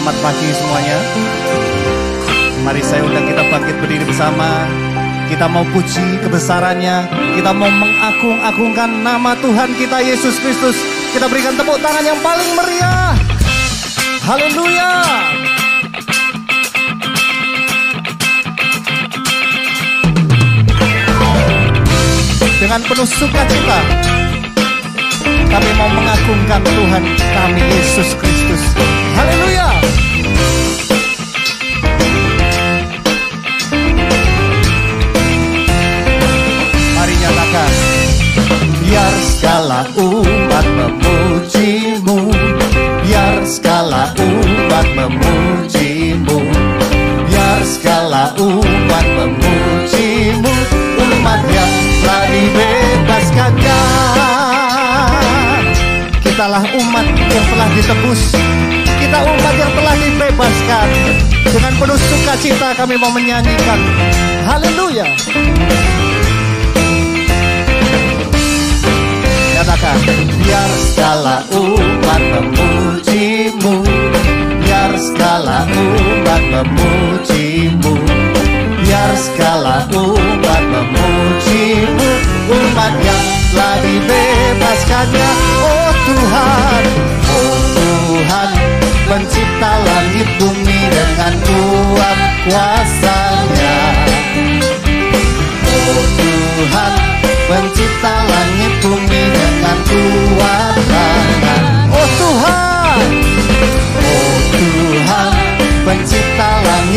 selamat pagi semuanya. Mari saya undang kita bangkit berdiri bersama. Kita mau puji kebesarannya, kita mau mengagung-agungkan nama Tuhan kita Yesus Kristus. Kita berikan tepuk tangan yang paling meriah. Haleluya. Dengan penuh sukacita, kami mau mengagungkan Tuhan kami Yesus Kristus. Haleluya. Segala umat memujimu. Biar segala umat memujimu. Biar segala umat memujimu. Umat yang telah dibebaskannya Kitalah umat yang telah ditebus. Kita umat yang telah dibebaskan. Dengan penuh sukacita kami mau menyanyikan. Haleluya Katakan Biar segala umat memujimu Biar segala umat memujimu Biar segala umat memujimu Umat yang telah dibebaskannya Oh Tuhan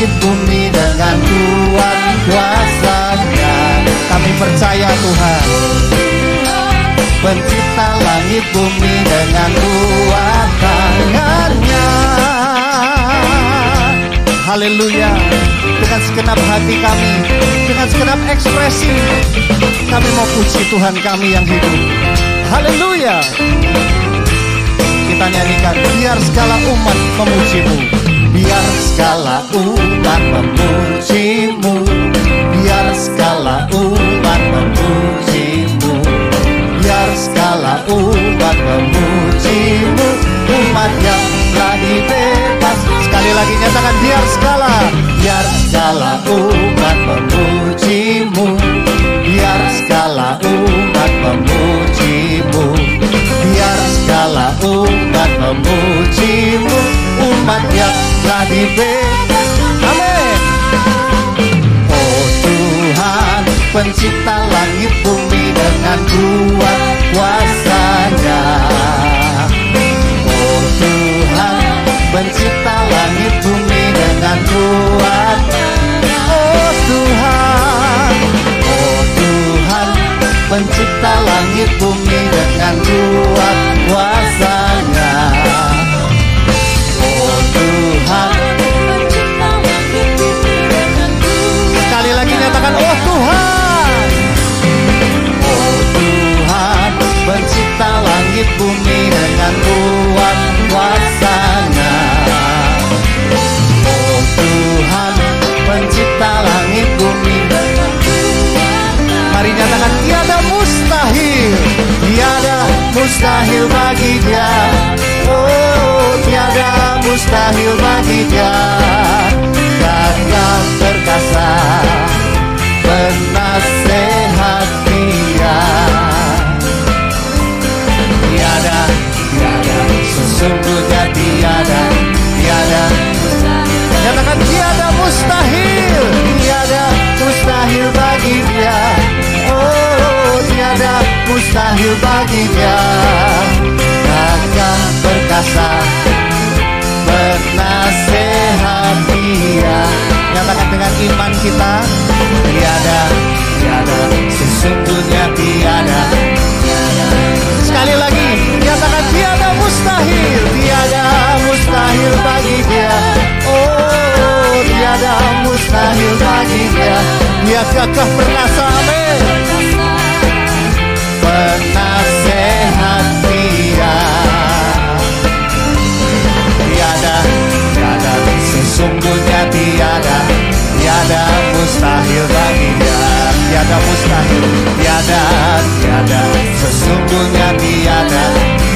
langit bumi dengan kuat kuasanya. Kami percaya Tuhan. Pencipta langit bumi dengan kuat tangannya Haleluya. Dengan segenap hati kami Dengan segenap ekspresi Kami mau puji Tuhan kami yang hidup. Haleluya. Kita nyanyikan Biar segala umat memujimu segala umat memujimu. Biar segala umat memujimu. Biar segala umat memujimu. Umat yang telah dibebas Sekali lagi nyatakan biar segala Biar segala umat memujimu. Biar segala umat memujimu. Biar segala umat memujimu. Umat yang dibebas Amin Oh Tuhan pencipta langit bumi dengan kuat kuasanya. Oh Tuhan pencipta langit bumi dengan kuat Oh Tuhan. Oh Tuhan pencipta langit bumi dengan kuat kuasanya langit mustahil. Tiada mustahil bagi dia Oh tiada mustahil bagi dia Gagah perkasa Penasehat dia. Nyatakan dengan iman kita Tiada, tiada Sesungguhnya tiada gagah perkasa amin. Penasehat dia. Tiada, tiada Sesungguhnya tiada Tiada mustahil bagi dia. Tiada mustahil Tiada, tiada Sesungguhnya tiada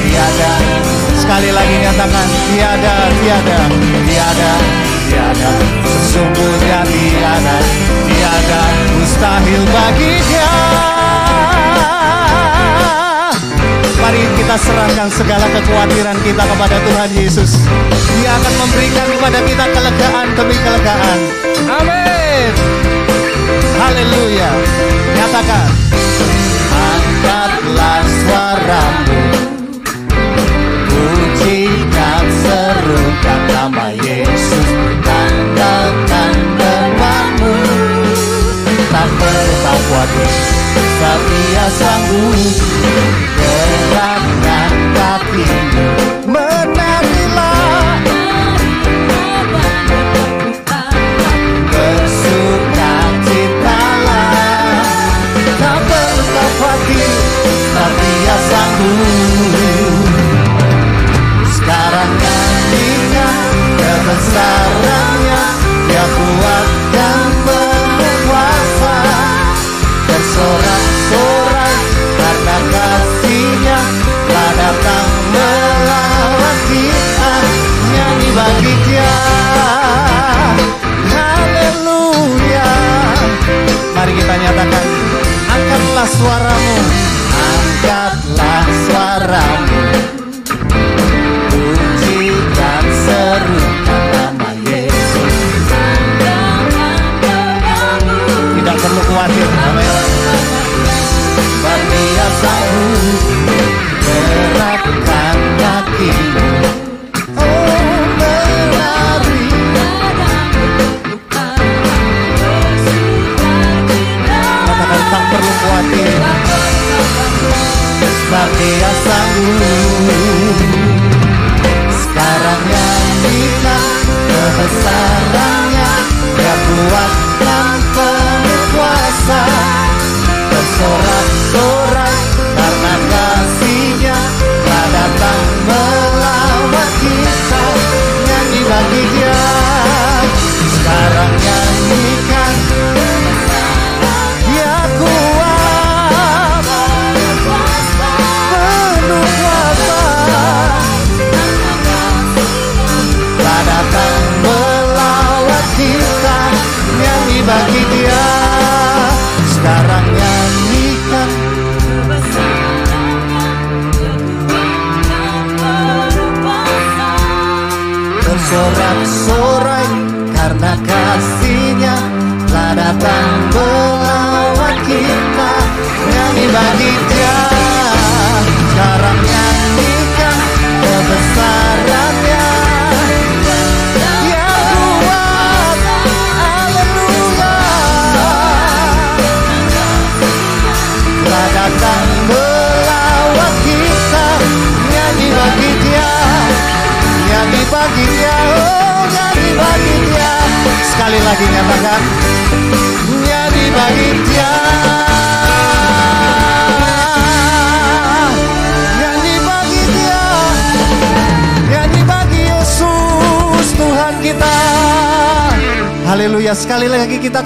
Tiada Sekali lagi nyatakan tiada, tiada, tiada, tiada. Sesungguhnya tiada, tiada mustahil bagi dia Mari kita serahkan segala kekhawatiran kita kepada Tuhan Yesus. Dia akan memberikan kepada kita kelegaan demi kelegaan. Amin. Haleluya. Nyatakan Angkatlah suaramu. Waduh, Satria sanggup Gerakkan kakimu But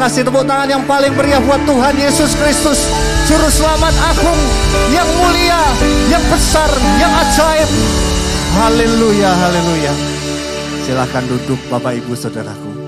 kasih tepuk tangan yang paling meriah buat Tuhan Yesus Kristus Juru selamat agung yang mulia, yang besar, yang ajaib. Haleluya, haleluya. Silahkan duduk Bapak Ibu Saudaraku.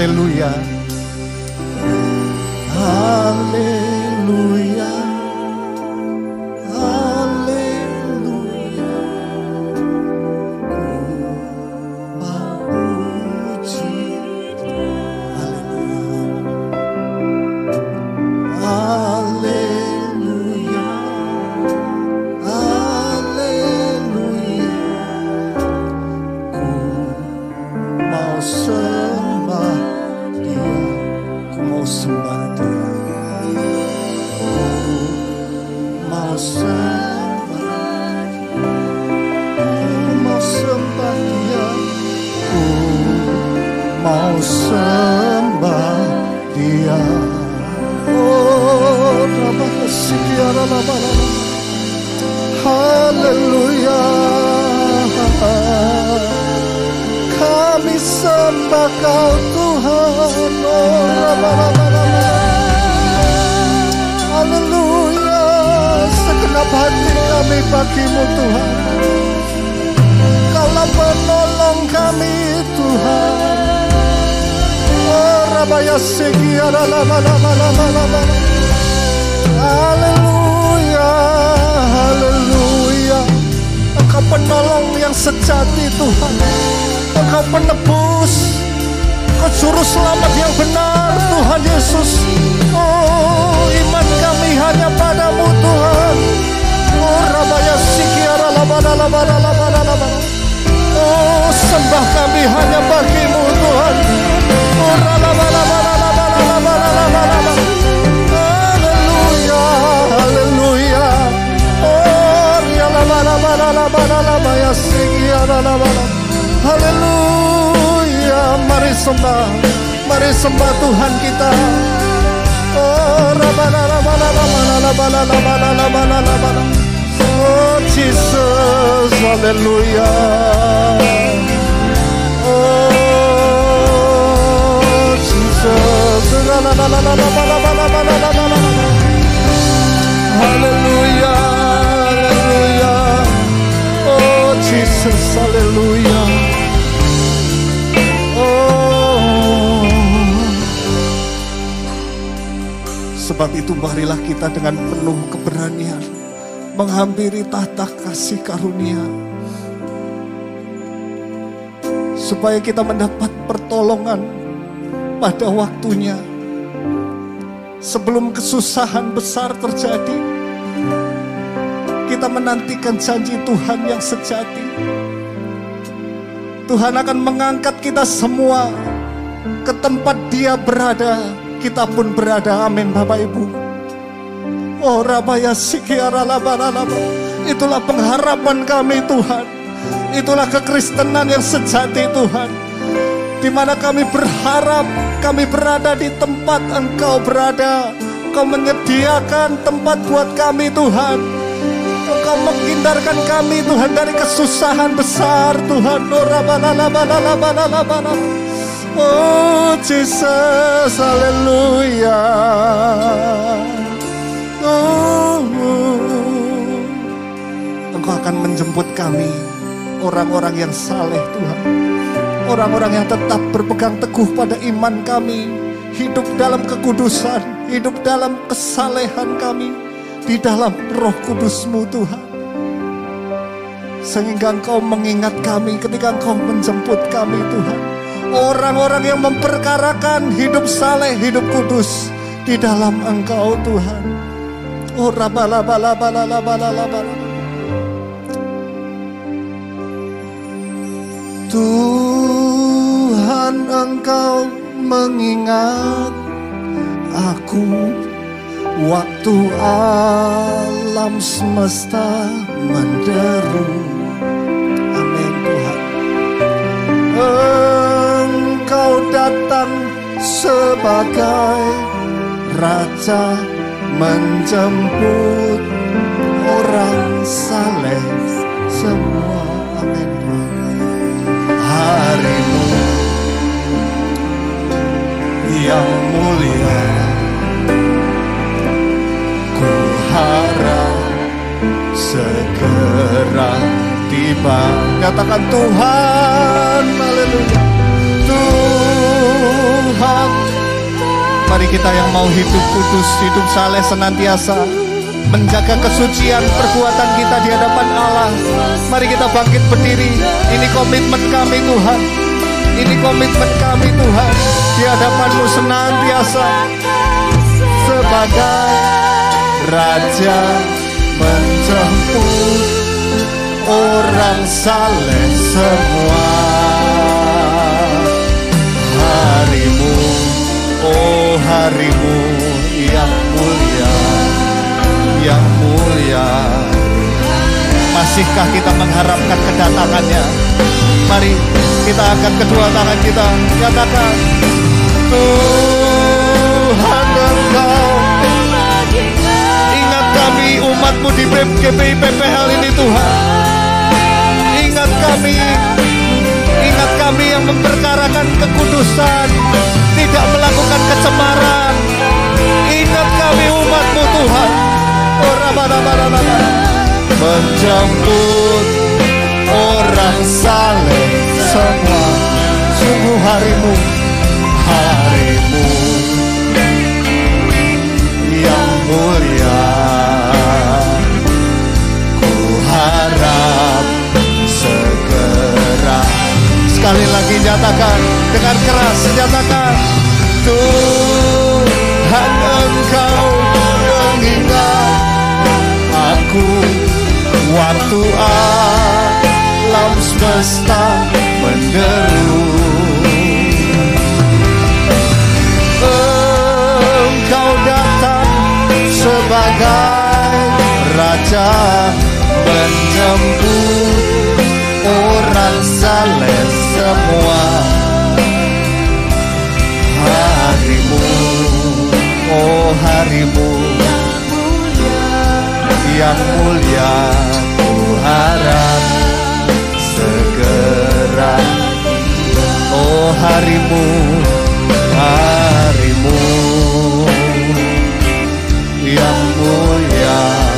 Aleluya. sembah Mari sembah Tuhan kita Oh Oh Jesus Hallelujah Oh Jesus Rabana Hallelujah Hallelujah Oh Jesus Hallelujah Sebab itu marilah kita dengan penuh keberanian menghampiri tahta kasih karunia. Supaya kita mendapat pertolongan pada waktunya sebelum kesusahan besar terjadi, kita menantikan janji Tuhan yang sejati. Tuhan akan mengangkat kita semua ke tempat Dia berada, kita pun berada. Amin, Bapak Ibu. Oh, Rabaya Sikiara. Itulah pengharapan kami Tuhan. Itulah kekristenan yang sejati Tuhan di mana kami berharap kami berada di tempat Engkau berada. Engkau menyediakan tempat buat kami Tuhan. Engkau menghindarkan kami Tuhan dari kesusahan besar Tuhan. Oh. Oh Jesus, haleluya. Oh, Engkau akan menjemput kami orang-orang yang saleh Tuhan orang-orang yang tetap berpegang teguh pada iman kami, hidup dalam kekudusan, hidup dalam kesalehan kami, di dalam roh kudusmu Tuhan. Sehingga engkau mengingat kami ketika engkau menjemput kami Tuhan. Orang-orang yang memperkarakan hidup saleh, hidup kudus di dalam engkau Tuhan. Oh rabalabalabalalabalalabalala. Tuhan engkau mengingat aku Waktu alam semesta menderu Amin Tuhan Engkau datang sebagai Raja menjemput orang saleh semua. Amin. Harimu yang mulia ku harap segera tiba. Nyatakan Tuhan haleluya Tuhan Mari kita yang mau hidup kudus, hidup saleh senantiasa menjaga kesucian perbuatan kita di hadapan Allah. Mari kita bangkit berdiri. Ini komitmen kami Tuhan. Ini komitmen kami Tuhan di hadapanmu senantiasa sebagai Raja menjemput orang saleh semua harimu oh harimu yang mulia yang mulia. Masihkah kita mengharapkan kedatangannya? Mari kita angkat kedua tangan kita katakan Tuhan engkau ingat kami umatmu di GPI PPL ini Tuhan. Ingat kami memperkarakan kekudusan tidak melakukan kecemaran. Ingat kami umatmu Tuhan. Menjemput orang saleh. Semua. Sungguh harimu. Harimu nyatakan dengan keras nyatakan Tuhan engkau mengingat aku. Waktu alam semesta menderu. Engkau datang sebagai raja menjemput orang saleh semua harimu yang mulia ku harap segera. Oh harimu harimu yang mulia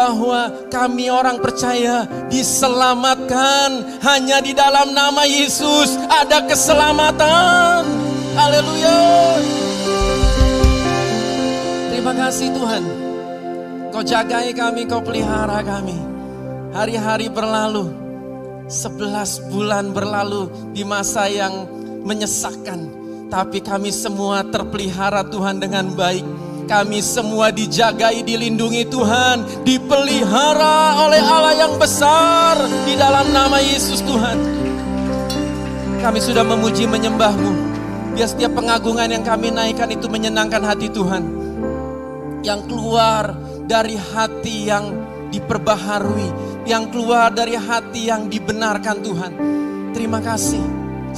bahwa kami orang percaya diselamatkan hanya di dalam nama Yesus ada keselamatan. Haleluya. Terima kasih Tuhan. Kau jagai kami, kau pelihara kami. Hari-hari berlalu, 11 bulan berlalu di masa yang menyesakkan. Tapi kami semua terpelihara Tuhan dengan baik. Kami semua dijagai, dilindungi Tuhan, dipelihara oleh Allah yang besar di dalam nama Yesus Tuhan. Kami sudah memuji menyembahmu. Biar setiap pengagungan yang kami naikkan itu menyenangkan hati Tuhan. Yang keluar dari hati yang diperbaharui. Yang keluar dari hati yang dibenarkan Tuhan. Terima kasih.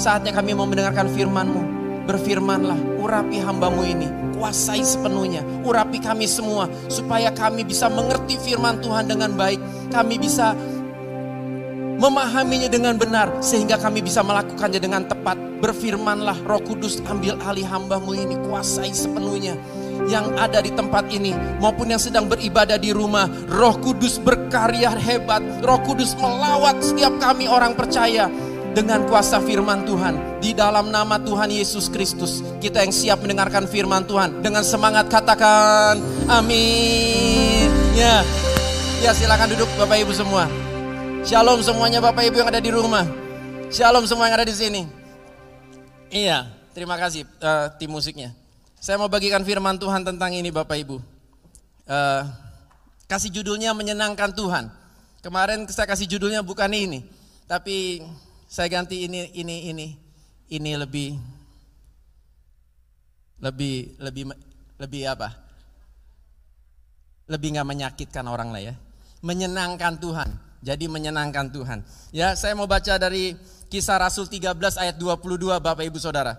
Saatnya kami mau mendengarkan firman-Mu. berfirmanlah, urapi hambamu ini, kuasai sepenuhnya, urapi kami semua, supaya kami bisa mengerti firman Tuhan dengan baik, kami bisa memahaminya dengan benar, sehingga kami bisa melakukannya dengan tepat. Berfirmanlah roh kudus ambil alih hambamu ini, kuasai sepenuhnya yang ada di tempat ini maupun yang sedang beribadah di rumah. Roh Kudus berkarya hebat. Roh Kudus melawat setiap kami orang percaya dengan kuasa firman Tuhan. Di dalam nama Tuhan Yesus Kristus, kita yang siap mendengarkan firman Tuhan dengan semangat katakan amin. Ya. Ya, silakan duduk Bapak Ibu semua. Shalom semuanya Bapak Ibu yang ada di rumah. Shalom semua yang ada di sini. Iya, terima kasih uh, tim musiknya. Saya mau bagikan firman Tuhan tentang ini Bapak Ibu. Uh, kasih judulnya menyenangkan Tuhan. Kemarin saya kasih judulnya bukan ini, tapi saya ganti ini, ini, ini, ini lebih, lebih, lebih, lebih apa? Lebih nggak menyakitkan orang lah ya. Menyenangkan Tuhan. Jadi menyenangkan Tuhan. Ya, saya mau baca dari Kisah Rasul 13 ayat 22 Bapak Ibu Saudara.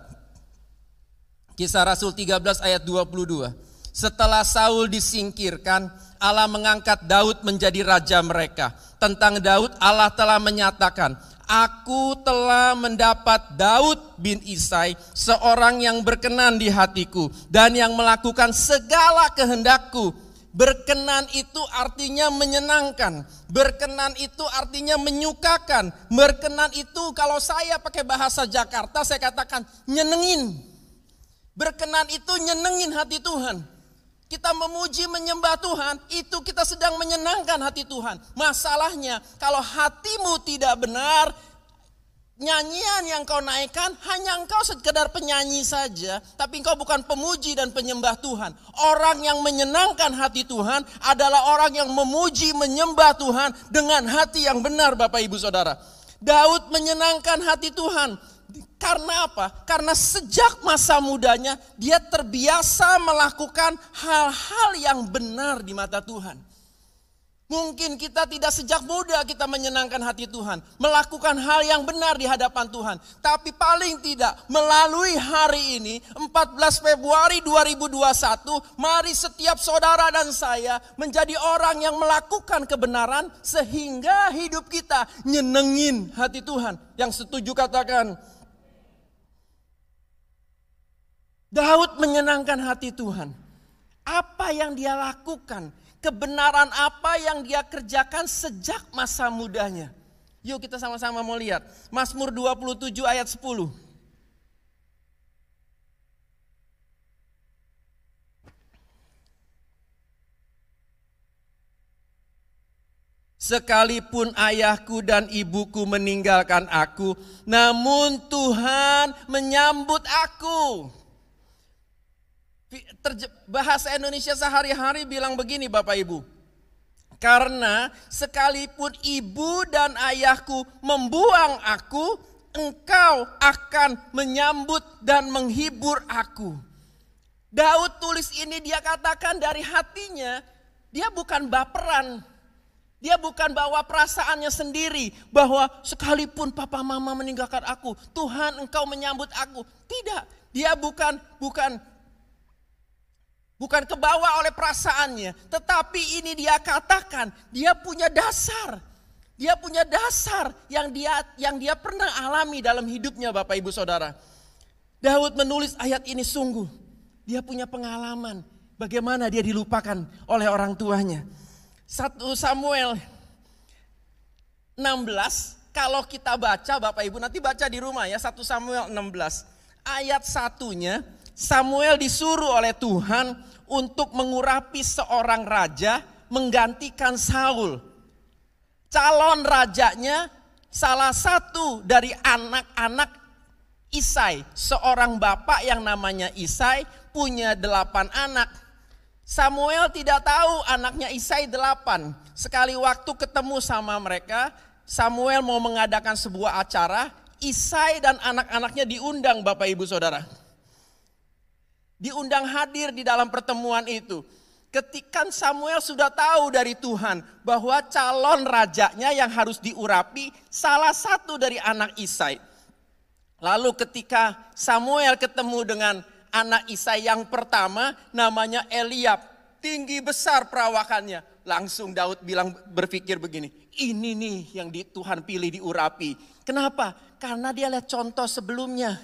Kisah Rasul 13 ayat 22. Setelah Saul disingkirkan, Allah mengangkat Daud menjadi raja mereka. Tentang Daud Allah telah menyatakan, Aku telah mendapat Daud bin Isai, seorang yang berkenan di hatiku dan yang melakukan segala kehendakku. Berkenan itu artinya menyenangkan. Berkenan itu artinya menyukakan. Berkenan itu kalau saya pakai bahasa Jakarta saya katakan nyenengin. Berkenan itu nyenengin hati Tuhan. Kita memuji menyembah Tuhan, itu kita sedang menyenangkan hati Tuhan. Masalahnya kalau hatimu tidak benar, nyanyian yang kau naikkan hanya engkau sekedar penyanyi saja, tapi engkau bukan pemuji dan penyembah Tuhan. Orang yang menyenangkan hati Tuhan adalah orang yang memuji menyembah Tuhan dengan hati yang benar Bapak Ibu Saudara. Daud menyenangkan hati Tuhan. Karena apa? Karena sejak masa mudanya dia terbiasa melakukan hal-hal yang benar di mata Tuhan. Mungkin kita tidak sejak muda kita menyenangkan hati Tuhan, melakukan hal yang benar di hadapan Tuhan. Tapi paling tidak melalui hari ini 14 Februari 2021, mari setiap saudara dan saya menjadi orang yang melakukan kebenaran sehingga hidup kita nyenengin hati Tuhan. Yang setuju katakan Daud menyenangkan hati Tuhan. Apa yang dia lakukan, kebenaran apa yang dia kerjakan sejak masa mudanya. Yuk kita sama-sama mau lihat. Mazmur 27 ayat 10. Sekalipun ayahku dan ibuku meninggalkan aku, namun Tuhan menyambut aku bahasa Indonesia sehari-hari bilang begini Bapak Ibu. Karena sekalipun ibu dan ayahku membuang aku, engkau akan menyambut dan menghibur aku. Daud tulis ini dia katakan dari hatinya, dia bukan baperan. Dia bukan bawa perasaannya sendiri bahwa sekalipun papa mama meninggalkan aku, Tuhan engkau menyambut aku. Tidak, dia bukan bukan Bukan kebawa oleh perasaannya, tetapi ini dia katakan, dia punya dasar. Dia punya dasar yang dia yang dia pernah alami dalam hidupnya Bapak Ibu Saudara. Daud menulis ayat ini sungguh dia punya pengalaman bagaimana dia dilupakan oleh orang tuanya. 1 Samuel 16 kalau kita baca Bapak Ibu nanti baca di rumah ya 1 Samuel 16 ayat satunya Samuel disuruh oleh Tuhan untuk mengurapi seorang raja menggantikan Saul. Calon rajanya salah satu dari anak-anak Isai, seorang bapak yang namanya Isai punya delapan anak. Samuel tidak tahu anaknya Isai delapan. Sekali waktu ketemu sama mereka, Samuel mau mengadakan sebuah acara, Isai dan anak-anaknya diundang Bapak Ibu Saudara diundang hadir di dalam pertemuan itu. Ketika Samuel sudah tahu dari Tuhan bahwa calon rajanya yang harus diurapi salah satu dari anak Isai. Lalu ketika Samuel ketemu dengan anak Isai yang pertama namanya Eliab. Tinggi besar perawakannya. Langsung Daud bilang berpikir begini. Ini nih yang di, Tuhan pilih diurapi. Kenapa? Karena dia lihat contoh sebelumnya.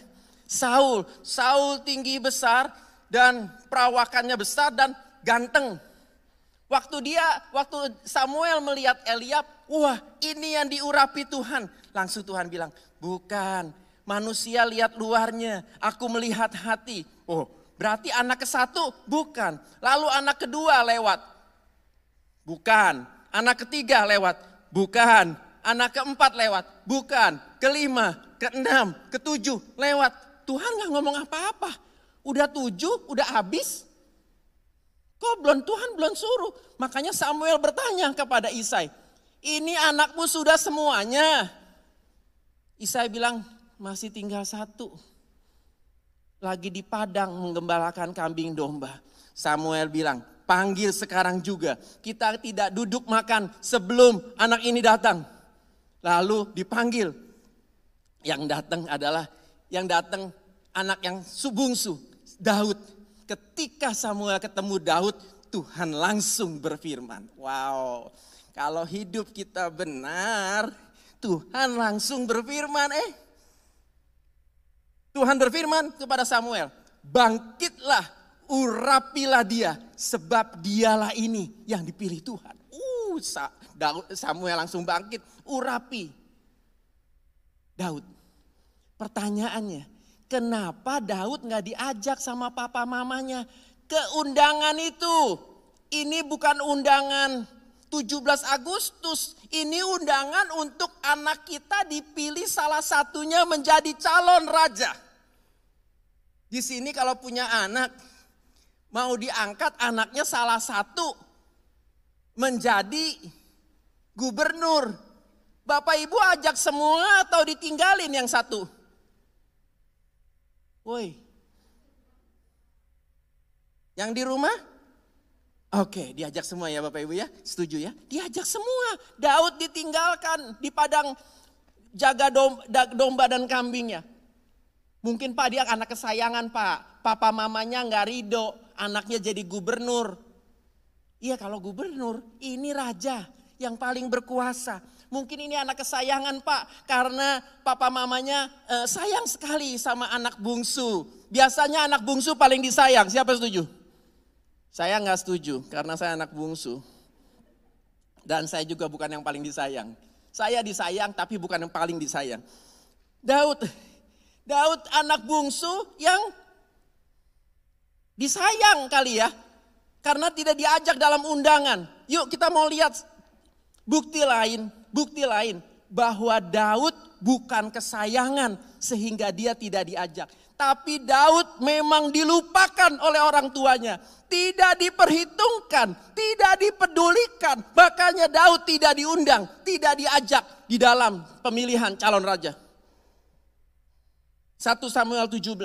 Saul, Saul tinggi besar dan perawakannya besar dan ganteng. Waktu dia, waktu Samuel melihat Eliab, wah ini yang diurapi Tuhan. Langsung Tuhan bilang, bukan Manusia lihat luarnya, aku melihat hati. Oh, berarti anak ke satu? Bukan. Lalu anak kedua lewat? Bukan. Anak ketiga lewat? Bukan. Anak keempat lewat? Bukan. Kelima, keenam, ketujuh lewat. Tuhan gak ngomong apa-apa. Udah tujuh, udah habis. Kok belum Tuhan belum suruh? Makanya Samuel bertanya kepada Isai. Ini anakmu sudah semuanya. Isai bilang, masih tinggal satu. Lagi di padang menggembalakan kambing domba. Samuel bilang, panggil sekarang juga. Kita tidak duduk makan sebelum anak ini datang. Lalu dipanggil. Yang datang adalah yang datang anak yang subungsu, Daud. Ketika Samuel ketemu Daud, Tuhan langsung berfirman. Wow, kalau hidup kita benar, Tuhan langsung berfirman. Eh, Tuhan berfirman kepada Samuel, bangkitlah, urapilah dia, sebab dialah ini yang dipilih Tuhan. Uh, Samuel langsung bangkit, urapi Daud. Pertanyaannya, kenapa Daud nggak diajak sama papa mamanya ke undangan itu? Ini bukan undangan 17 Agustus. Ini undangan untuk anak kita dipilih salah satunya menjadi calon raja. Di sini kalau punya anak, mau diangkat anaknya salah satu menjadi gubernur. Bapak ibu ajak semua atau ditinggalin yang satu? Woi. Yang di rumah? Oke, diajak semua ya Bapak Ibu ya. Setuju ya? Diajak semua. Daud ditinggalkan di padang jaga domba dan kambingnya. Mungkin Pak dia anak kesayangan Pak. Papa mamanya nggak ridho, anaknya jadi gubernur. Iya kalau gubernur, ini raja yang paling berkuasa. Mungkin ini anak kesayangan Pak, karena papa mamanya eh, sayang sekali sama anak bungsu. Biasanya anak bungsu paling disayang, siapa setuju? Saya nggak setuju karena saya anak bungsu. Dan saya juga bukan yang paling disayang. Saya disayang tapi bukan yang paling disayang. Daud, Daud anak bungsu yang disayang kali ya. Karena tidak diajak dalam undangan. Yuk kita mau lihat bukti lain, bukti lain bahwa Daud bukan kesayangan sehingga dia tidak diajak. Tapi Daud memang dilupakan oleh orang tuanya. Tidak diperhitungkan, tidak dipedulikan. Makanya Daud tidak diundang, tidak diajak di dalam pemilihan calon raja. 1 Samuel 17.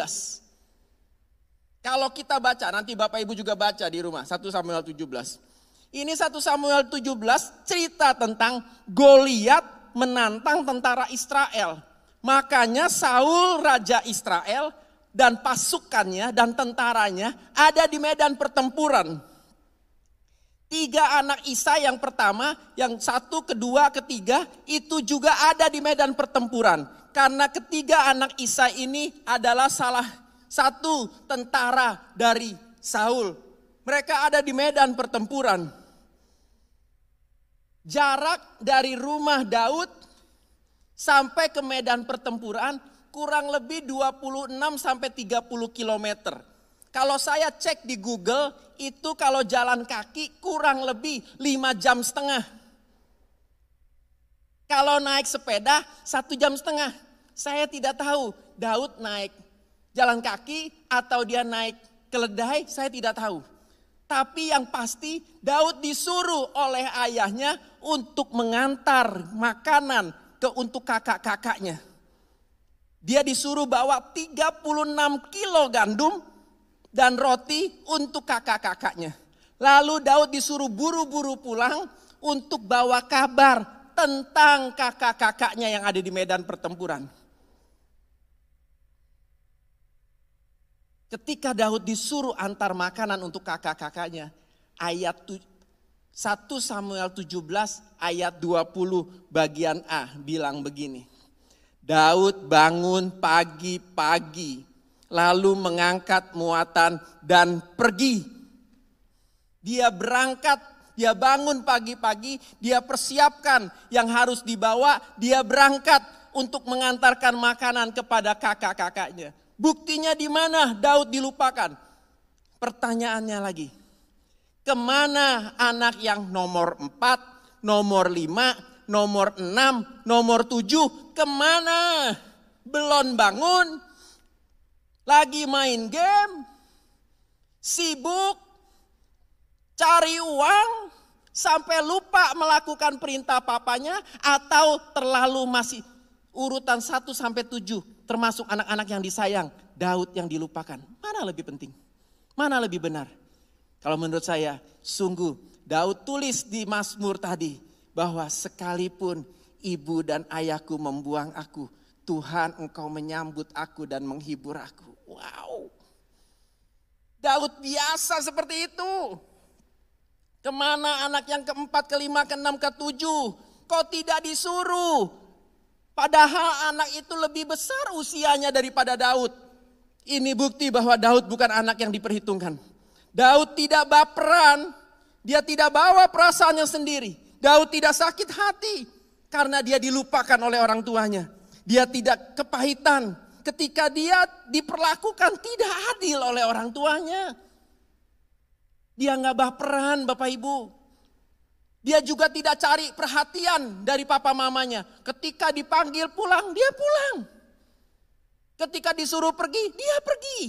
Kalau kita baca, nanti Bapak Ibu juga baca di rumah. 1 Samuel 17. Ini 1 Samuel 17 cerita tentang Goliat menantang tentara Israel. Makanya Saul raja Israel dan pasukannya dan tentaranya ada di medan pertempuran. Tiga anak Isa yang pertama, yang satu, kedua, ketiga itu juga ada di medan pertempuran. Karena ketiga anak Isa ini adalah salah satu tentara dari Saul. Mereka ada di medan pertempuran. Jarak dari rumah Daud sampai ke medan pertempuran kurang lebih 26 sampai 30 km. Kalau saya cek di Google, itu kalau jalan kaki kurang lebih 5 jam setengah. Kalau naik sepeda satu jam setengah. Saya tidak tahu Daud naik jalan kaki atau dia naik keledai, saya tidak tahu. Tapi yang pasti Daud disuruh oleh ayahnya untuk mengantar makanan ke untuk kakak-kakaknya. Dia disuruh bawa 36 kilo gandum dan roti untuk kakak-kakaknya. Lalu Daud disuruh buru-buru pulang untuk bawa kabar tentang kakak-kakaknya yang ada di medan pertempuran. Ketika Daud disuruh antar makanan untuk kakak-kakaknya, ayat 1 Samuel 17 ayat 20 bagian A bilang begini. Daud bangun pagi-pagi lalu mengangkat muatan dan pergi. Dia berangkat, dia bangun pagi-pagi, dia persiapkan yang harus dibawa, dia berangkat untuk mengantarkan makanan kepada kakak-kakaknya. Buktinya di mana? Daud dilupakan? Pertanyaannya lagi. Ke mana anak yang nomor 4, nomor 5, nomor 6, nomor 7, ke mana? Belum bangun, lagi main game, sibuk, cari uang, sampai lupa melakukan perintah papanya, atau terlalu masih urutan 1 sampai 7 termasuk anak-anak yang disayang, Daud yang dilupakan. Mana lebih penting? Mana lebih benar? Kalau menurut saya, sungguh Daud tulis di Mazmur tadi bahwa sekalipun ibu dan ayahku membuang aku, Tuhan engkau menyambut aku dan menghibur aku. Wow. Daud biasa seperti itu. Ke mana anak yang keempat, kelima, keenam, ketujuh? Kau tidak disuruh Padahal anak itu lebih besar usianya daripada Daud. Ini bukti bahwa Daud bukan anak yang diperhitungkan. Daud tidak baperan, dia tidak bawa perasaannya sendiri. Daud tidak sakit hati karena dia dilupakan oleh orang tuanya. Dia tidak kepahitan ketika dia diperlakukan tidak adil oleh orang tuanya. Dia nggak baperan Bapak Ibu. Dia juga tidak cari perhatian dari papa mamanya. Ketika dipanggil pulang, dia pulang. Ketika disuruh pergi, dia pergi.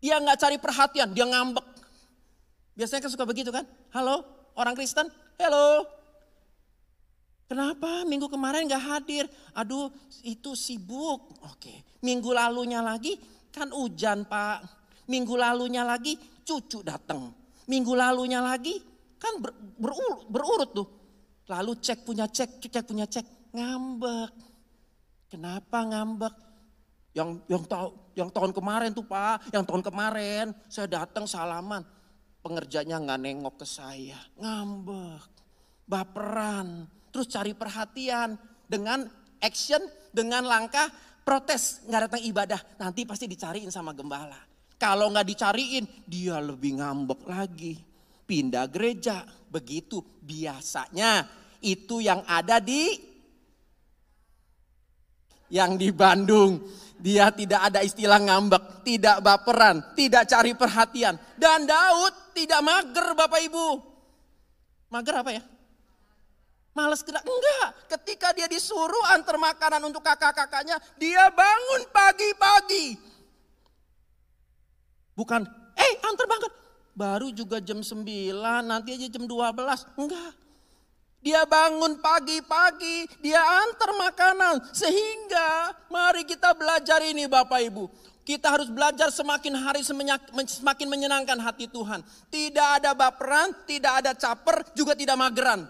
Dia nggak cari perhatian, dia ngambek. Biasanya kan suka begitu kan? Halo, orang Kristen? Halo. Kenapa minggu kemarin nggak hadir? Aduh, itu sibuk. Oke, minggu lalunya lagi kan hujan pak. Minggu lalunya lagi cucu datang. Minggu lalunya lagi Kan ber, berurut, berurut tuh. Lalu cek punya cek, cek punya cek, ngambek. Kenapa ngambek? Yang yang tahu yang tahun kemarin tuh Pak, yang tahun kemarin saya datang salaman. Pengerjanya nggak nengok ke saya, ngambek, baperan, terus cari perhatian dengan action, dengan langkah protes nggak datang ibadah, nanti pasti dicariin sama gembala. Kalau nggak dicariin, dia lebih ngambek lagi pindah gereja. Begitu biasanya itu yang ada di yang di Bandung. Dia tidak ada istilah ngambek, tidak baperan, tidak cari perhatian. Dan Daud tidak mager Bapak Ibu. Mager apa ya? Males gerak? Enggak. Ketika dia disuruh antar makanan untuk kakak-kakaknya, dia bangun pagi-pagi. Bukan, eh antar makan baru juga jam 9, nanti aja jam 12. Enggak. Dia bangun pagi-pagi, dia antar makanan. Sehingga mari kita belajar ini Bapak Ibu. Kita harus belajar semakin hari semakin menyenangkan hati Tuhan. Tidak ada baperan, tidak ada caper, juga tidak mageran.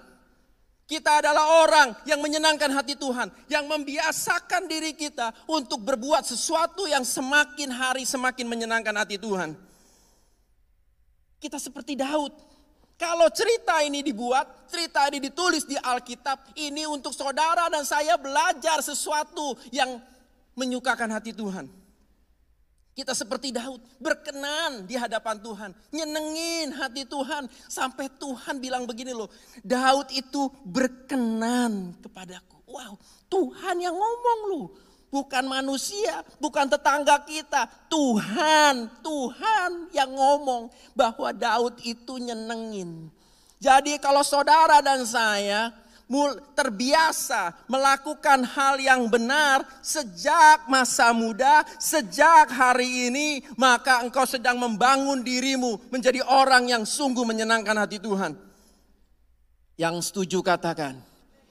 Kita adalah orang yang menyenangkan hati Tuhan. Yang membiasakan diri kita untuk berbuat sesuatu yang semakin hari semakin menyenangkan hati Tuhan. Kita seperti Daud. Kalau cerita ini dibuat, cerita ini ditulis di Alkitab, ini untuk saudara dan saya belajar sesuatu yang menyukakan hati Tuhan. Kita seperti Daud, berkenan di hadapan Tuhan, nyenengin hati Tuhan, sampai Tuhan bilang begini loh, Daud itu berkenan kepadaku. Wow, Tuhan yang ngomong loh. Bukan manusia, bukan tetangga kita. Tuhan, Tuhan yang ngomong bahwa Daud itu nyenengin. Jadi kalau saudara dan saya terbiasa melakukan hal yang benar sejak masa muda, sejak hari ini, maka engkau sedang membangun dirimu menjadi orang yang sungguh menyenangkan hati Tuhan. Yang setuju katakan,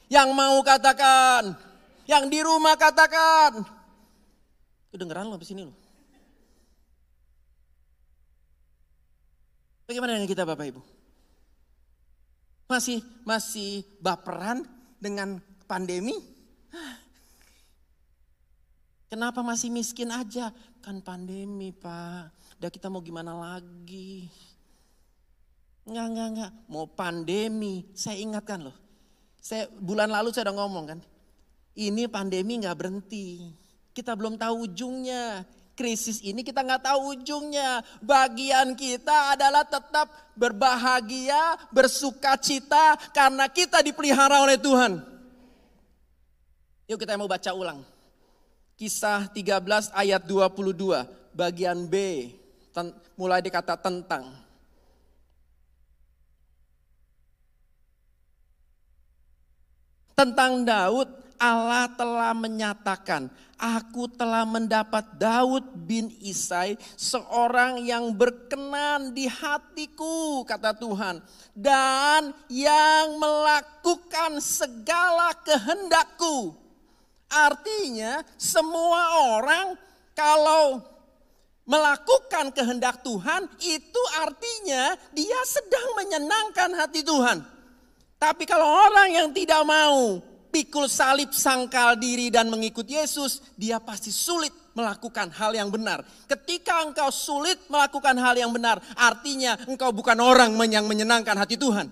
yang mau katakan, yang di rumah katakan. Kedengeran lo di sini lo. Bagaimana dengan kita Bapak Ibu? Masih masih baperan dengan pandemi? Kenapa masih miskin aja? Kan pandemi pak. Udah kita mau gimana lagi? Enggak, enggak, enggak. Mau pandemi. Saya ingatkan loh. Saya bulan lalu saya udah ngomong kan. Ini pandemi nggak berhenti. Kita belum tahu ujungnya. Krisis ini kita nggak tahu ujungnya. Bagian kita adalah tetap berbahagia, bersuka cita karena kita dipelihara oleh Tuhan. Yuk kita mau baca ulang. Kisah 13 ayat 22 bagian B mulai dikata tentang. Tentang Daud Allah telah menyatakan, aku telah mendapat Daud bin Isai, seorang yang berkenan di hatiku, kata Tuhan. Dan yang melakukan segala kehendakku. Artinya semua orang kalau melakukan kehendak Tuhan itu artinya dia sedang menyenangkan hati Tuhan. Tapi kalau orang yang tidak mau pikul salib sangkal diri dan mengikut Yesus, dia pasti sulit melakukan hal yang benar. Ketika engkau sulit melakukan hal yang benar, artinya engkau bukan orang yang menyenangkan hati Tuhan.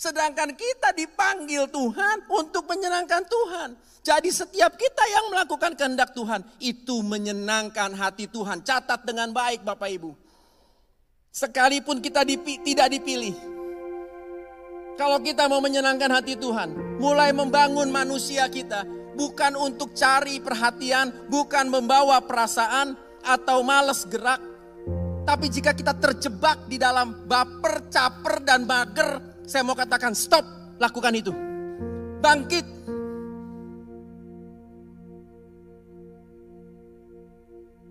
Sedangkan kita dipanggil Tuhan untuk menyenangkan Tuhan. Jadi setiap kita yang melakukan kehendak Tuhan itu menyenangkan hati Tuhan. Catat dengan baik Bapak Ibu. Sekalipun kita dipi, tidak dipilih. Kalau kita mau menyenangkan hati Tuhan, mulai membangun manusia kita bukan untuk cari perhatian, bukan membawa perasaan atau males gerak. Tapi jika kita terjebak di dalam baper, caper, dan mager, saya mau katakan stop, lakukan itu. Bangkit.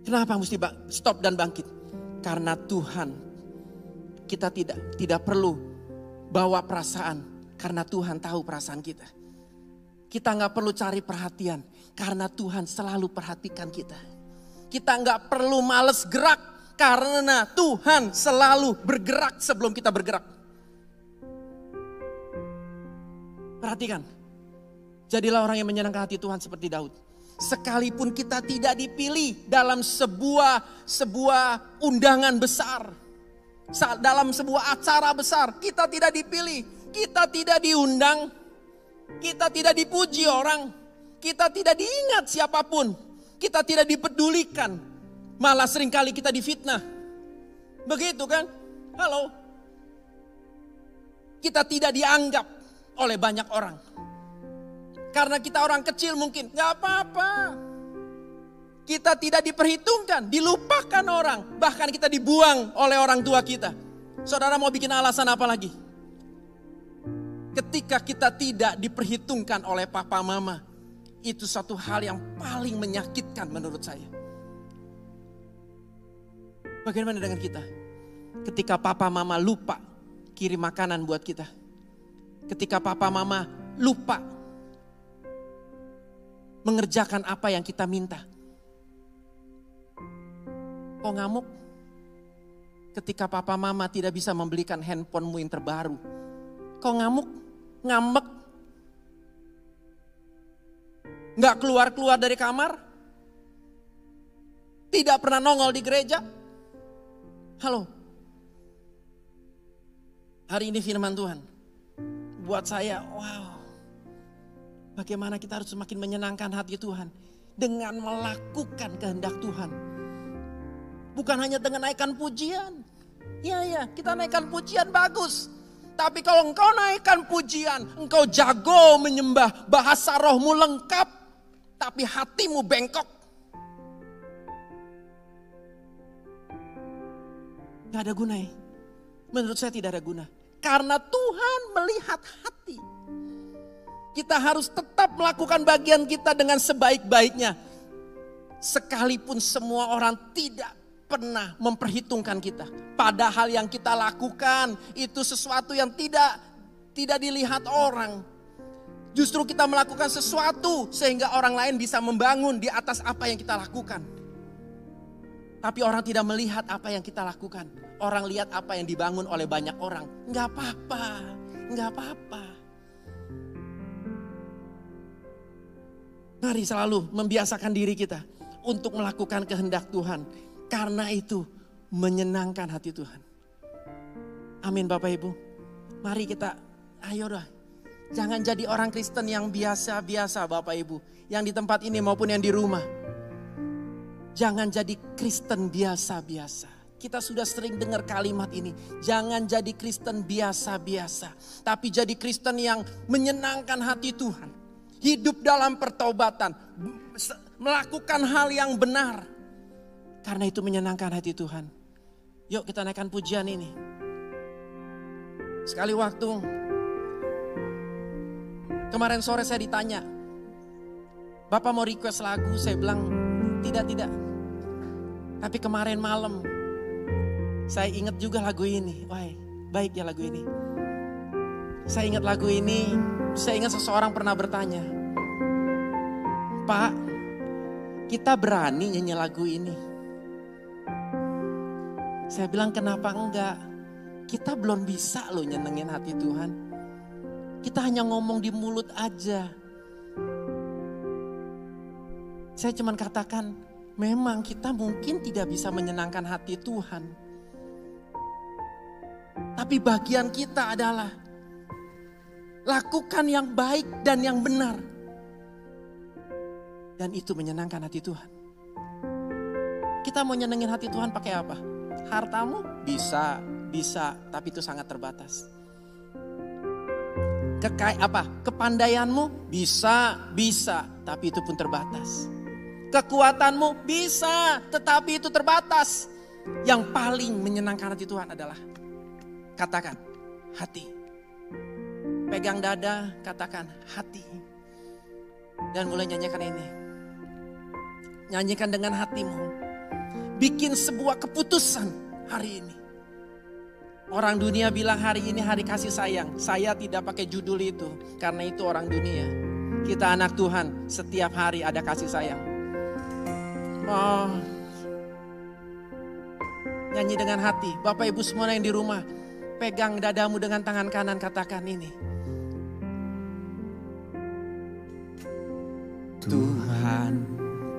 Kenapa mesti stop dan bangkit? Karena Tuhan kita tidak tidak perlu bawa perasaan karena Tuhan tahu perasaan kita. Kita nggak perlu cari perhatian karena Tuhan selalu perhatikan kita. Kita nggak perlu males gerak karena Tuhan selalu bergerak sebelum kita bergerak. Perhatikan. Jadilah orang yang menyenangkan hati Tuhan seperti Daud. Sekalipun kita tidak dipilih dalam sebuah sebuah undangan besar, dalam sebuah acara besar, kita tidak dipilih, kita tidak diundang, kita tidak dipuji orang, kita tidak diingat siapa pun, kita tidak dipedulikan, malah sering kali kita difitnah. Begitu kan? Halo. Kita tidak dianggap, oleh banyak orang. Karena kita orang kecil mungkin, nggak apa-apa. Kita tidak diperhitungkan, dilupakan orang. Bahkan kita dibuang oleh orang tua kita. Saudara mau bikin alasan apa lagi? Ketika kita tidak diperhitungkan oleh papa mama, itu satu hal yang paling menyakitkan menurut saya. Bagaimana dengan kita? Ketika papa mama lupa kirim makanan buat kita ketika papa mama lupa mengerjakan apa yang kita minta. Kok ngamuk? Ketika papa mama tidak bisa membelikan handphonemu yang terbaru. Kok ngamuk? Ngambek? Nggak keluar-keluar dari kamar? Tidak pernah nongol di gereja? Halo? Hari ini firman Tuhan buat saya, wow. Bagaimana kita harus semakin menyenangkan hati Tuhan dengan melakukan kehendak Tuhan. Bukan hanya dengan naikkan pujian. Iya, ya, kita naikkan pujian bagus. Tapi kalau engkau naikkan pujian, engkau jago menyembah, bahasa rohmu lengkap, tapi hatimu bengkok. Gak ada guna ya. Menurut saya tidak ada guna. Karena Tuhan melihat hati. Kita harus tetap melakukan bagian kita dengan sebaik-baiknya. Sekalipun semua orang tidak pernah memperhitungkan kita. Padahal yang kita lakukan itu sesuatu yang tidak tidak dilihat orang. Justru kita melakukan sesuatu sehingga orang lain bisa membangun di atas apa yang kita lakukan. Tapi orang tidak melihat apa yang kita lakukan. Orang lihat apa yang dibangun oleh banyak orang. Enggak apa-apa, enggak apa-apa. Mari selalu membiasakan diri kita untuk melakukan kehendak Tuhan. Karena itu menyenangkan hati Tuhan. Amin Bapak Ibu. Mari kita, ayo dah. Jangan jadi orang Kristen yang biasa-biasa Bapak Ibu. Yang di tempat ini maupun yang di rumah. Jangan jadi Kristen biasa-biasa. Kita sudah sering dengar kalimat ini. Jangan jadi Kristen biasa-biasa. Tapi jadi Kristen yang menyenangkan hati Tuhan. Hidup dalam pertobatan. Melakukan hal yang benar. Karena itu menyenangkan hati Tuhan. Yuk kita naikkan pujian ini. Sekali waktu. Kemarin sore saya ditanya. Bapak mau request lagu. Saya bilang tidak, tidak. Tapi kemarin malam saya ingat juga lagu ini. Wah, baik ya lagu ini. Saya ingat lagu ini, saya ingat seseorang pernah bertanya. Pak, kita berani nyanyi lagu ini. Saya bilang kenapa enggak? Kita belum bisa loh nyenengin hati Tuhan. Kita hanya ngomong di mulut aja. Saya cuma katakan, memang kita mungkin tidak bisa menyenangkan hati Tuhan. Tapi bagian kita adalah lakukan yang baik dan yang benar. Dan itu menyenangkan hati Tuhan. Kita mau nyenengin hati Tuhan pakai apa? Hartamu bisa, bisa, tapi itu sangat terbatas. Kekai apa? Kepandaianmu bisa, bisa, tapi itu pun terbatas. Kekuatanmu bisa, tetapi itu terbatas. Yang paling menyenangkan hati Tuhan adalah katakan hati. Pegang dada, katakan hati. Dan mulai nyanyikan ini. Nyanyikan dengan hatimu. Bikin sebuah keputusan hari ini. Orang dunia bilang hari ini hari kasih sayang. Saya tidak pakai judul itu. Karena itu orang dunia. Kita anak Tuhan, setiap hari ada kasih sayang. Oh, nyanyi dengan hati. Bapak ibu semua yang di rumah, Pegang dadamu dengan tangan kanan katakan ini. Tuhan,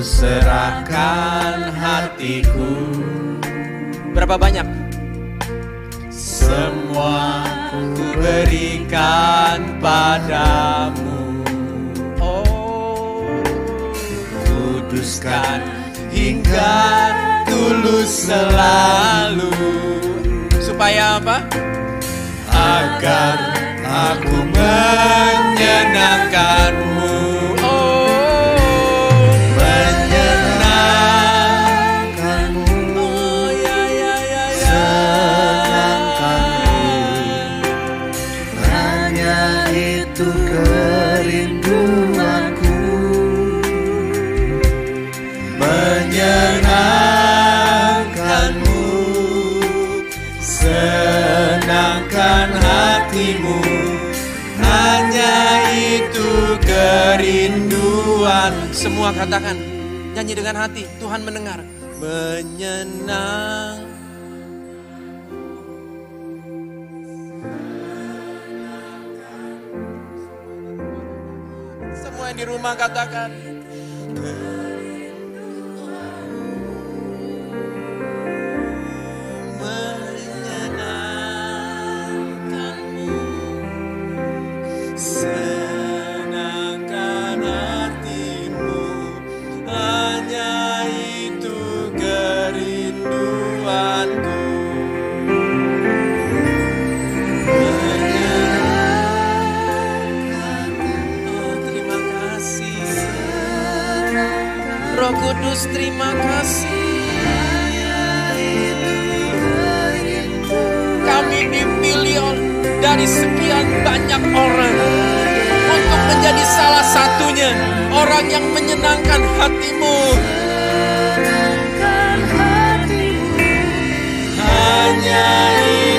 serahkan hatiku. Berapa banyak? Semua ku berikan padamu. Oh. Kuduskan hingga tulus selalu. Supaya apa? Agar aku menyenangkanmu Semua katakan, nyanyi dengan hati, Tuhan mendengar. Menyenang. Semua yang di rumah katakan. Kudus terima kasih. Kami dipilih dari dari sekian banyak orang untuk menjadi salah satunya orang yang menyenangkan hatimu. Hanya itu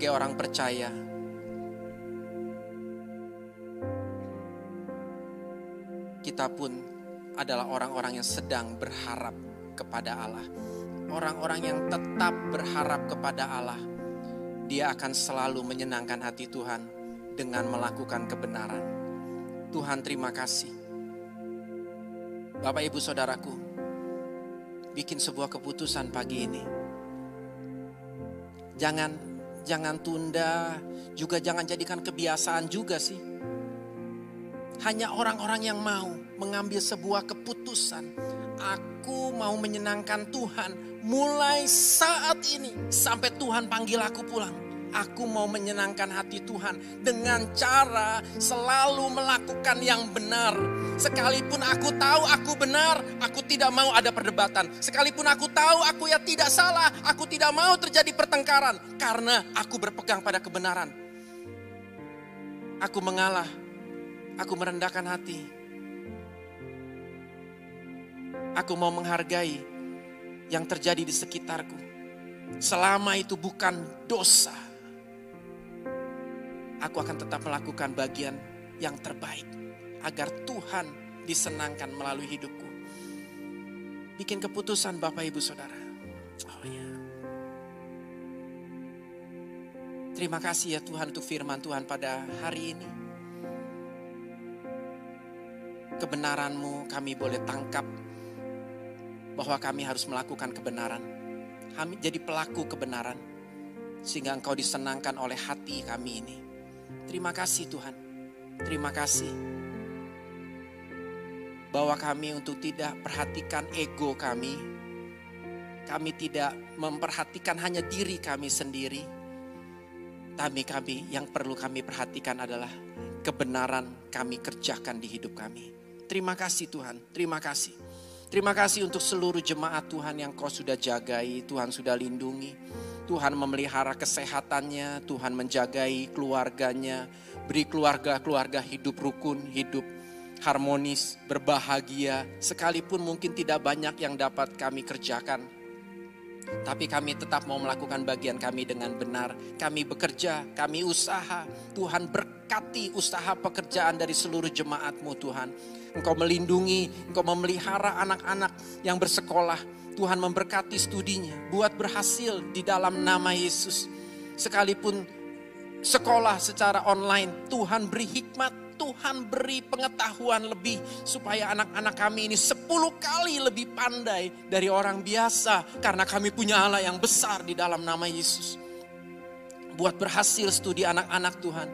sebagai orang percaya. Kita pun adalah orang-orang yang sedang berharap kepada Allah. Orang-orang yang tetap berharap kepada Allah. Dia akan selalu menyenangkan hati Tuhan dengan melakukan kebenaran. Tuhan terima kasih. Bapak Ibu Saudaraku, bikin sebuah keputusan pagi ini. Jangan jangan tunda, juga jangan jadikan kebiasaan juga sih. Hanya orang-orang yang mau mengambil sebuah keputusan. Aku mau menyenangkan Tuhan mulai saat ini sampai Tuhan panggil aku pulang. Aku mau menyenangkan hati Tuhan dengan cara selalu melakukan yang benar. Sekalipun aku tahu aku benar, aku tidak mau ada perdebatan. Sekalipun aku tahu aku ya tidak salah, aku tidak mau terjadi pertengkaran karena aku berpegang pada kebenaran. Aku mengalah, aku merendahkan hati. Aku mau menghargai yang terjadi di sekitarku. Selama itu bukan dosa, aku akan tetap melakukan bagian yang terbaik agar Tuhan disenangkan melalui hidupku. Bikin keputusan Bapak Ibu Saudara. Oh ya. Terima kasih ya Tuhan untuk firman Tuhan pada hari ini. Kebenaranmu kami boleh tangkap bahwa kami harus melakukan kebenaran. Kami jadi pelaku kebenaran sehingga Engkau disenangkan oleh hati kami ini. Terima kasih Tuhan. Terima kasih bahwa kami untuk tidak perhatikan ego kami. Kami tidak memperhatikan hanya diri kami sendiri. Tapi kami yang perlu kami perhatikan adalah kebenaran kami kerjakan di hidup kami. Terima kasih Tuhan, terima kasih. Terima kasih untuk seluruh jemaat Tuhan yang kau sudah jagai, Tuhan sudah lindungi. Tuhan memelihara kesehatannya, Tuhan menjagai keluarganya. Beri keluarga-keluarga hidup rukun, hidup harmonis, berbahagia. Sekalipun mungkin tidak banyak yang dapat kami kerjakan. Tapi kami tetap mau melakukan bagian kami dengan benar. Kami bekerja, kami usaha. Tuhan berkati usaha pekerjaan dari seluruh jemaatmu Tuhan. Engkau melindungi, engkau memelihara anak-anak yang bersekolah. Tuhan memberkati studinya, buat berhasil di dalam nama Yesus. Sekalipun sekolah secara online, Tuhan beri hikmat, Tuhan beri pengetahuan lebih supaya anak-anak kami ini 10 kali lebih pandai dari orang biasa karena kami punya Allah yang besar di dalam nama Yesus. Buat berhasil studi anak-anak Tuhan.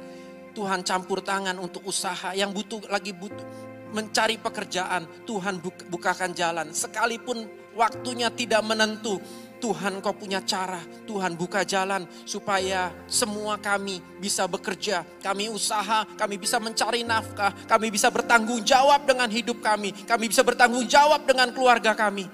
Tuhan campur tangan untuk usaha yang butuh lagi butuh mencari pekerjaan, Tuhan bukakan jalan. Sekalipun waktunya tidak menentu, Tuhan kau punya cara, Tuhan buka jalan supaya semua kami bisa bekerja, kami usaha, kami bisa mencari nafkah, kami bisa bertanggung jawab dengan hidup kami, kami bisa bertanggung jawab dengan keluarga kami.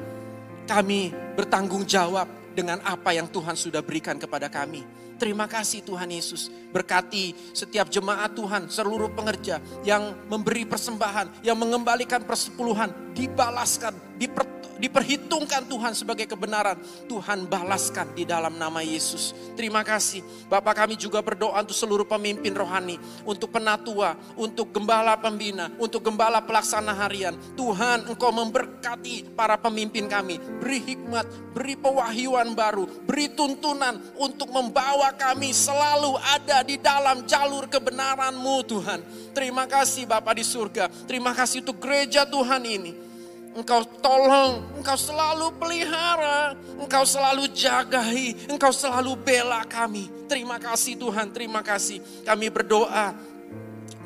Kami bertanggung jawab dengan apa yang Tuhan sudah berikan kepada kami. Terima kasih Tuhan Yesus. Berkati setiap jemaat Tuhan, seluruh pengerja yang memberi persembahan, yang mengembalikan persepuluhan, dibalaskan, diper, diperhitungkan Tuhan sebagai kebenaran. Tuhan balaskan di dalam nama Yesus. Terima kasih. Bapak kami juga berdoa untuk seluruh pemimpin rohani, untuk penatua, untuk gembala pembina, untuk gembala pelaksana harian. Tuhan engkau memberkati para pemimpin kami. Beri hikmat, beri pewahyuan baru, beri tuntunan untuk membawa kami selalu ada di dalam jalur kebenaran-Mu Tuhan. Terima kasih Bapak di surga. Terima kasih untuk gereja Tuhan ini. Engkau tolong, engkau selalu pelihara, engkau selalu jagai, engkau selalu bela kami. Terima kasih Tuhan, terima kasih. Kami berdoa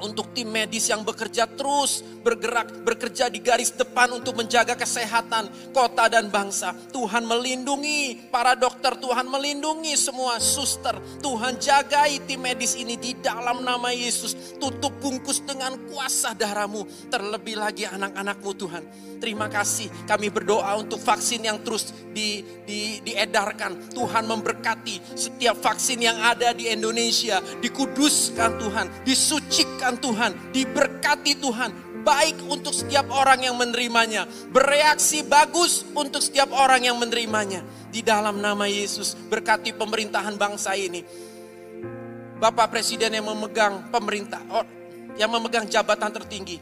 untuk tim medis yang bekerja terus bergerak, bekerja di garis depan untuk menjaga kesehatan kota dan bangsa. Tuhan melindungi para dokter, Tuhan melindungi semua suster. Tuhan jagai tim medis ini di dalam nama Yesus. Tutup bungkus dengan kuasa darahmu. Terlebih lagi anak-anakmu Tuhan. Terima kasih kami berdoa untuk vaksin yang terus di, di, diedarkan. Tuhan memberkati setiap vaksin yang ada di Indonesia. Dikuduskan Tuhan, disucikan Tuhan, diberkati Tuhan. Baik untuk setiap orang yang menerimanya. Bereaksi bagus untuk setiap orang yang menerimanya. Di dalam nama Yesus berkati pemerintahan bangsa ini. Bapak Presiden yang memegang pemerintah, yang memegang jabatan tertinggi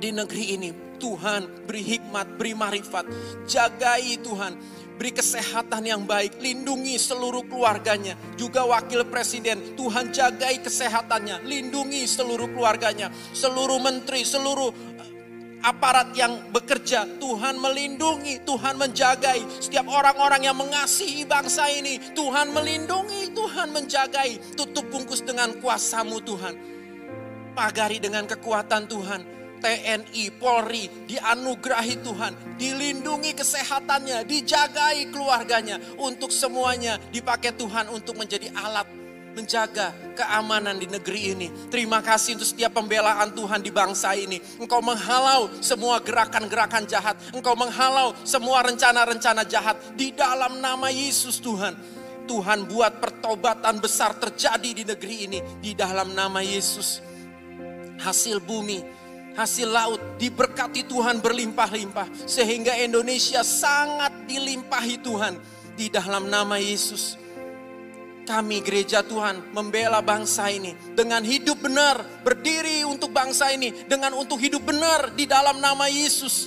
di negeri ini. Tuhan beri hikmat, beri marifat, jagai Tuhan, beri kesehatan yang baik, lindungi seluruh keluarganya, juga wakil presiden, Tuhan jagai kesehatannya, lindungi seluruh keluarganya, seluruh menteri, seluruh eh, aparat yang bekerja, Tuhan melindungi, Tuhan menjagai. Setiap orang-orang yang mengasihi bangsa ini, Tuhan melindungi, Tuhan menjagai, tutup bungkus dengan kuasamu Tuhan, pagari dengan kekuatan Tuhan, TNI, Polri dianugerahi Tuhan, dilindungi kesehatannya, dijagai keluarganya, untuk semuanya dipakai Tuhan untuk menjadi alat menjaga keamanan di negeri ini. Terima kasih untuk setiap pembelaan Tuhan di bangsa ini. Engkau menghalau semua gerakan-gerakan jahat. Engkau menghalau semua rencana-rencana jahat di dalam nama Yesus Tuhan. Tuhan buat pertobatan besar terjadi di negeri ini di dalam nama Yesus. Hasil bumi hasil laut diberkati Tuhan berlimpah-limpah sehingga Indonesia sangat dilimpahi Tuhan di dalam nama Yesus. Kami gereja Tuhan membela bangsa ini dengan hidup benar, berdiri untuk bangsa ini dengan untuk hidup benar di dalam nama Yesus.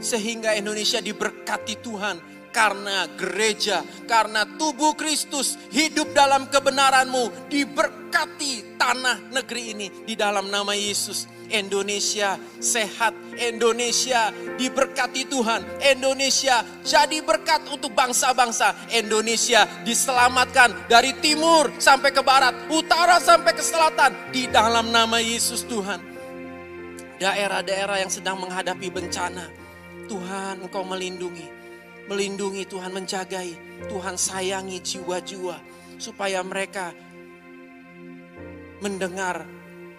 Sehingga Indonesia diberkati Tuhan karena gereja, karena tubuh Kristus hidup dalam kebenaranmu, diberkati tanah negeri ini di dalam nama Yesus. Indonesia sehat, Indonesia diberkati Tuhan, Indonesia jadi berkat untuk bangsa-bangsa, Indonesia diselamatkan dari timur sampai ke barat, utara sampai ke selatan di dalam nama Yesus Tuhan. Daerah-daerah yang sedang menghadapi bencana, Tuhan Engkau melindungi, melindungi Tuhan menjagai, Tuhan sayangi jiwa-jiwa supaya mereka mendengar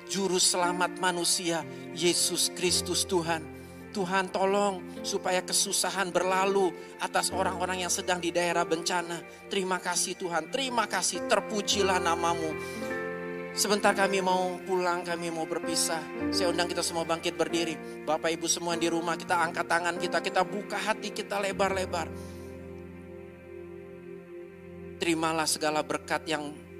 juru selamat manusia, Yesus Kristus Tuhan. Tuhan tolong supaya kesusahan berlalu atas orang-orang yang sedang di daerah bencana. Terima kasih Tuhan, terima kasih, terpujilah namamu. Sebentar kami mau pulang, kami mau berpisah. Saya undang kita semua bangkit berdiri. Bapak Ibu semua di rumah, kita angkat tangan kita, kita buka hati kita lebar-lebar. Terimalah segala berkat yang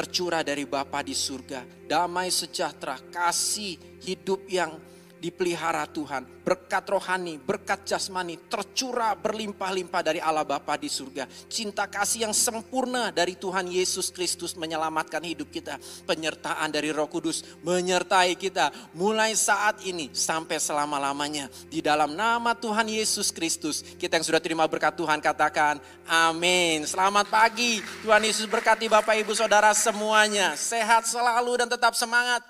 tercurah dari Bapa di surga. Damai sejahtera, kasih hidup yang dipelihara Tuhan. Berkat rohani, berkat jasmani tercurah berlimpah-limpah dari Allah Bapa di surga. Cinta kasih yang sempurna dari Tuhan Yesus Kristus menyelamatkan hidup kita. Penyertaan dari Roh Kudus menyertai kita mulai saat ini sampai selama-lamanya. Di dalam nama Tuhan Yesus Kristus, kita yang sudah terima berkat Tuhan katakan amin. Selamat pagi. Tuhan Yesus berkati Bapak Ibu Saudara semuanya. Sehat selalu dan tetap semangat.